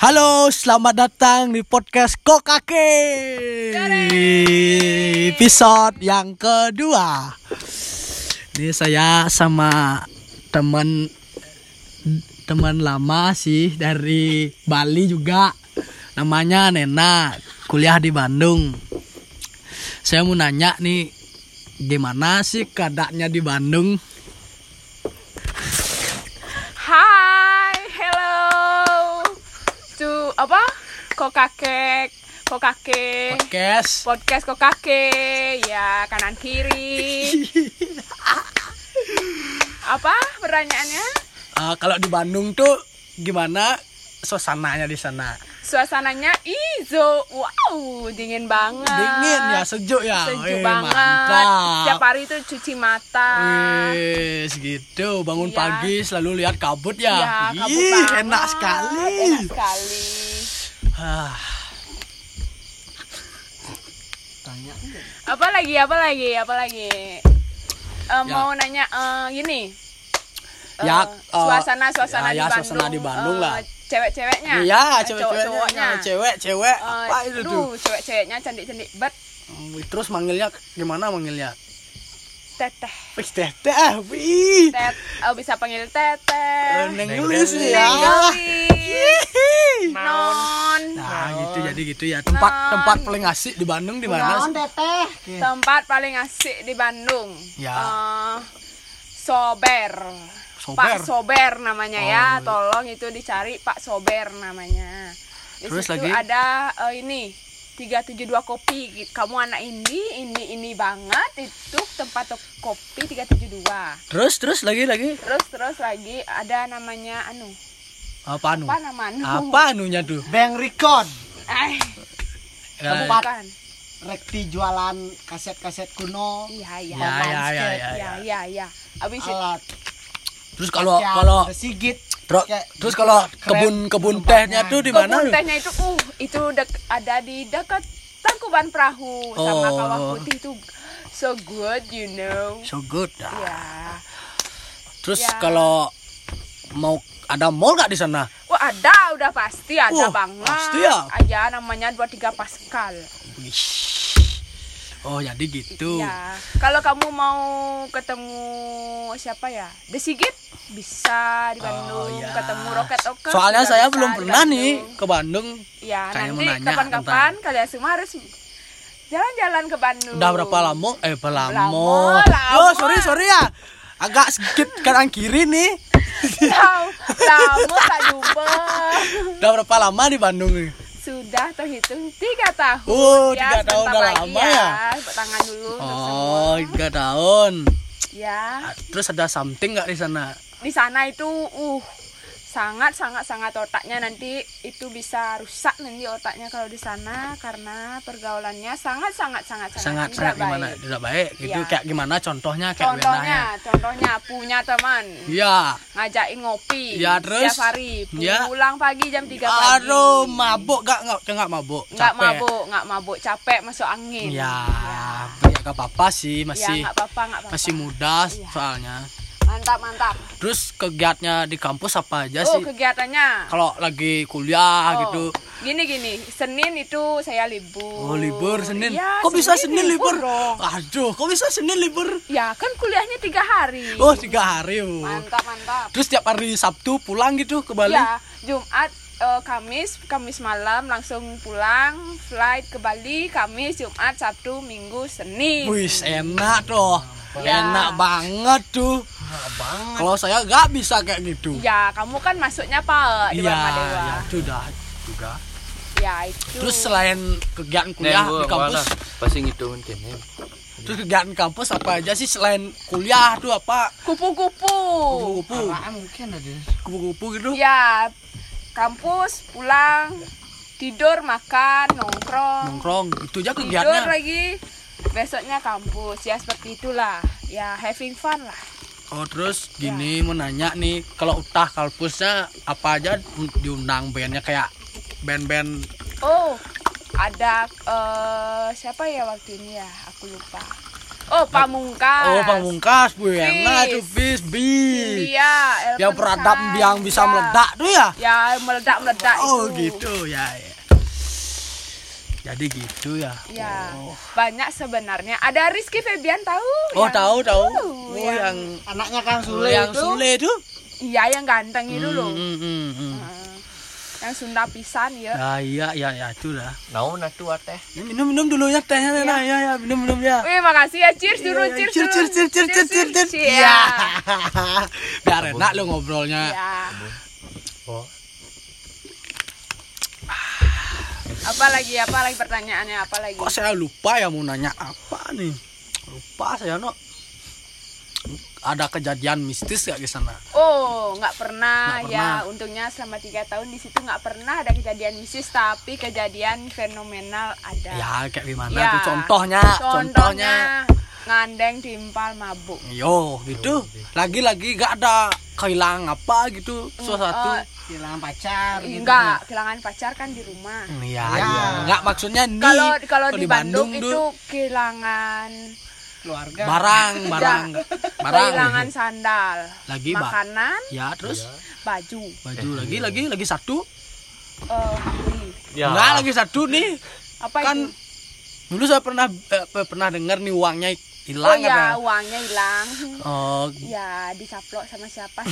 Halo, selamat datang di podcast Kokake. Episode yang kedua. Ini saya sama teman teman lama sih dari Bali juga. Namanya Nena, kuliah di Bandung. Saya mau nanya nih, gimana sih keadaannya di Bandung? Kokakek, kokake. Podcast. Podcast kokake. Ya, kanan kiri. Apa pertanyaannya? Eh, kalau di Bandung tuh gimana suasananya di sana? Suasananya izo. Wow, dingin banget. Dingin ya, sejuk ya. Sejuk Wih, banget. mantap. Setiap hari itu cuci mata. Wih, segitu. Bangun Iya. pagi selalu lihat kabut ya. Ya, kabut Ih, enak sekali. Enak sekali. Ah, Tanya. Apa lagi? Apa lagi? Apa lagi? Eh, mau nanya eh, gini. Eh, Ya, suasana suasana ya, ya, di Bandung. suasana di Bandung lah. Cewek-ceweknya. Iya, cewek-ceweknya. cowok-cowoknya. Cewek-cewek apa itu tuh? cewek-ceweknya cantik-cantik bet Hmm, Terus manggilnya gimana manggilnya? teteh. Wih, teteh. ah, Wih. Tet, oh, bisa panggil teteh. Neng Gelis ya. Nenggelis. Non. Nah, gitu jadi gitu ya. Tempat Non. tempat paling asik di Bandung di mana? Naon teteh? Tempat paling asik di Bandung. Ya. Eh, Sober. Sober. Pak Sober namanya ya. Oh. Tolong itu dicari Pak Sober namanya. Di Terus situ lagi? ada eh, ini 372 kopi. Kamu anak ini, ini ini banget itu tempat kopi 372. Terus terus lagi lagi Terus terus lagi ada namanya anu. Apa anu? Apa nama anu? Apa anunya tuh? Bang Record. Eh, bukan. Rekti jualan kaset-kaset kuno. Iya, iya. Ya, ya, ya, ya, Iya, ya. iya, iya. Habis itu Alat. Terus kalau kalau sigit. Terus, terus kalau keren kebun kebun tempatnya. tehnya tuh di mana? kebun tehnya itu uh itu dek- ada di dekat Tangkuban Perahu sama Oh. Kawah Putih itu so good you know. So good. Ya. Terus Ya. kalau mau ada mall gak di sana? Wah ada udah pasti ada Wah, banget. pasti ya? Aja namanya 23 Pascal. Oh jadi gitu. Ya. Kalau kamu mau ketemu siapa ya? The Sigit bisa di Bandung. Oh, ya. Ketemu Roket Oke. Soalnya saya belum pernah nih ke Bandung. Ya, mau nanti kapan-kapan kalian semua harus jalan-jalan ke Bandung. Udah berapa lama? Eh berapa lama? Yo sorry sorry ya. Agak sedikit kanan kiri nih. Lama, lama tak jumpa. Udah berapa lama di Bandung nih? Sudah terhitung tiga tahun. Oh, tiga tahun udah lama ya? Tepuk tangan dulu Oh tiga tahun. Ya, Terus ada something nggak di sana? di sana itu uh sangat sangat sangat otaknya nanti itu bisa rusak nanti otaknya kalau di sana karena pergaulannya sangat sangat sangat Sangat sangat tidak gimana? baik. Tidak baik. Gitu Iya. kayak gimana contohnya kayak Contohnya, contohnya punya teman Iya. ngajakin ngopi Ya, terus? setiap hari Ya. pulang pagi jam 3 pagi Aduh, mabuk gak nggak nggak mabuk. nggak mabuk nggak mabuk capek masuk angin Ya, ya, ya gak apa-apa sih, Ya, masih nggak apa-apa nggak apa-apa masih muda Iya. soalnya. Mantap mantap Terus kegiatannya di kampus apa aja oh sih? kegiatannya Kalau lagi kuliah Oh, gitu. gini gini senin itu saya libur Oh, libur Senin. ya, kok bisa Senin libur? dong Aduh, kok bisa Senin libur? ya kan kuliahnya tiga hari Oh, tiga hari. oh. mantap mantap Terus tiap hari Sabtu pulang gitu ke Bali? ya Jumat eh, Kamis Kamis malam langsung pulang flight ke Bali Kamis Jumat Sabtu Minggu Senin Wih, enak tuh. Ya. Enak banget tuh. Banget. Kalau saya nggak bisa kayak gitu. ya kamu kan masuknya apa di Iya, Dharma Dewa ya, sudah juga. ya itu Terus selain kegiatan kuliah di kampus, pasti ngitungin kene. terus kegiatan kampus apa aja sih selain kuliah tuh apa? kupu-kupu Kupu-kupu, mungkin ada. kupu-kupu gitu. ya kampus pulang tidur makan nongkrong Nongkrong, itu aja tidur kegiatannya. lagi besoknya kampus ya seperti itulah ya having fun lah Oh terus gini mau nanya nih kalau utah kampusnya apa aja diundang bandnya kayak band-band oh ada eh, siapa ya waktu ini ya aku lupa Oh, pamungkas. Oh, pamungkas, Bu Yana itu bis, bis. Iya, Yang peradab yang bisa Ya. meledak tuh ya? Ya, meledak-meledak Oh, itu. gitu ya. ya. Jadi gitu ya. Ya, Oh, banyak sebenarnya. Ada Rizky Febian tahu? oh Yang- tahu tahu. Uh, Oh, yang- yang Anaknya Kang Sule yang itu. Sule itu. Iya, yang ganteng itu loh. Hmm, hmm, hmm. Heeh. Yang Sunda pisan ya. Ya, iya, iya, ya, itu lah. Naon atuh teh? Minum, minum dulu ya tehnya, Nena. Ya, ya, minum, minum ya. Wih, makasih ya. Cheers dulu, Iya, iya. cheers cheers, cheers, cheers, cheers, cheers, cheers, cheers. Iya. Iya. Biar enak lu ngobrolnya. Iya. Oh. Apa lagi? Apa lagi pertanyaannya? Apa lagi? Kok saya lupa ya mau nanya apa nih? Lupa saya no. Ada kejadian mistis gak di sana? Oh, nggak pernah, ya. pernah. Untungnya selama tiga tahun di situ nggak pernah ada kejadian mistis, tapi kejadian fenomenal ada. Ya kayak gimana Ya. tuh contohnya? Contohnya ngandeng timpal mabuk. Yo gitu. Lagi-lagi gak ada kehilangan apa gitu sesuatu. Oh, Kehilangan pacar gitu. enggak, kehilangan pacar kan di rumah. Iya, Ya. iya. Enggak maksudnya nih. Kalau kalau kalau di Bandung, itu tuh kehilangan Keluarga. barang, barang, barang. kehilangan sandal, Lagi makanan, Ya, terus baju, baju lagi lagi lagi satu. eh, beli. Ya. Enggak lagi satu nih. Apa Kan itu? dulu saya pernah eh, pernah dengar nih uangnya Oh hilang ya, ada. uangnya hilang. Oh, Ya, dicaplok sama siapa?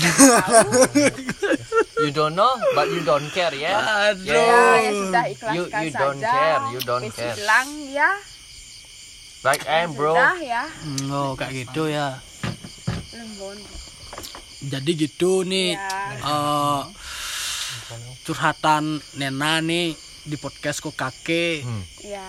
You don't know, but you don't care ya. aduh. ya, ya sudah ikhlaskan You- you saja. don't care, you don't Wis care. hilang ya. Like I'm bro. Sudah ya. Hmm, Oh, kayak gitu ya. Lembon. Jadi gitu nih Ya. eh, curhatan Nena nih di podcast kok kakek. Hmm. Ya.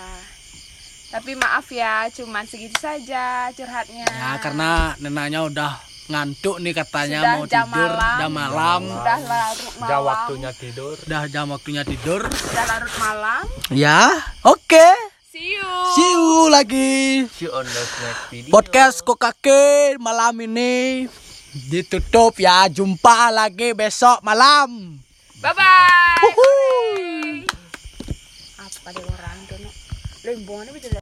Tapi maaf ya, cuman segitu saja curhatnya. Ya karena Nenanya udah ngantuk nih katanya Sudah mau jam tidur malam. jam malam. Sudah larut malam. Udah waktunya tidur. Udah jam waktunya tidur. Sudah larut malam. Ya, oke. See you. See you lagi. See you on the next video. Podcast kok kakek malam ini ditutup ya. Jumpa lagi besok malam. Bye bye. Uhuh. Apa deh orang tuh? no? Lembongan itu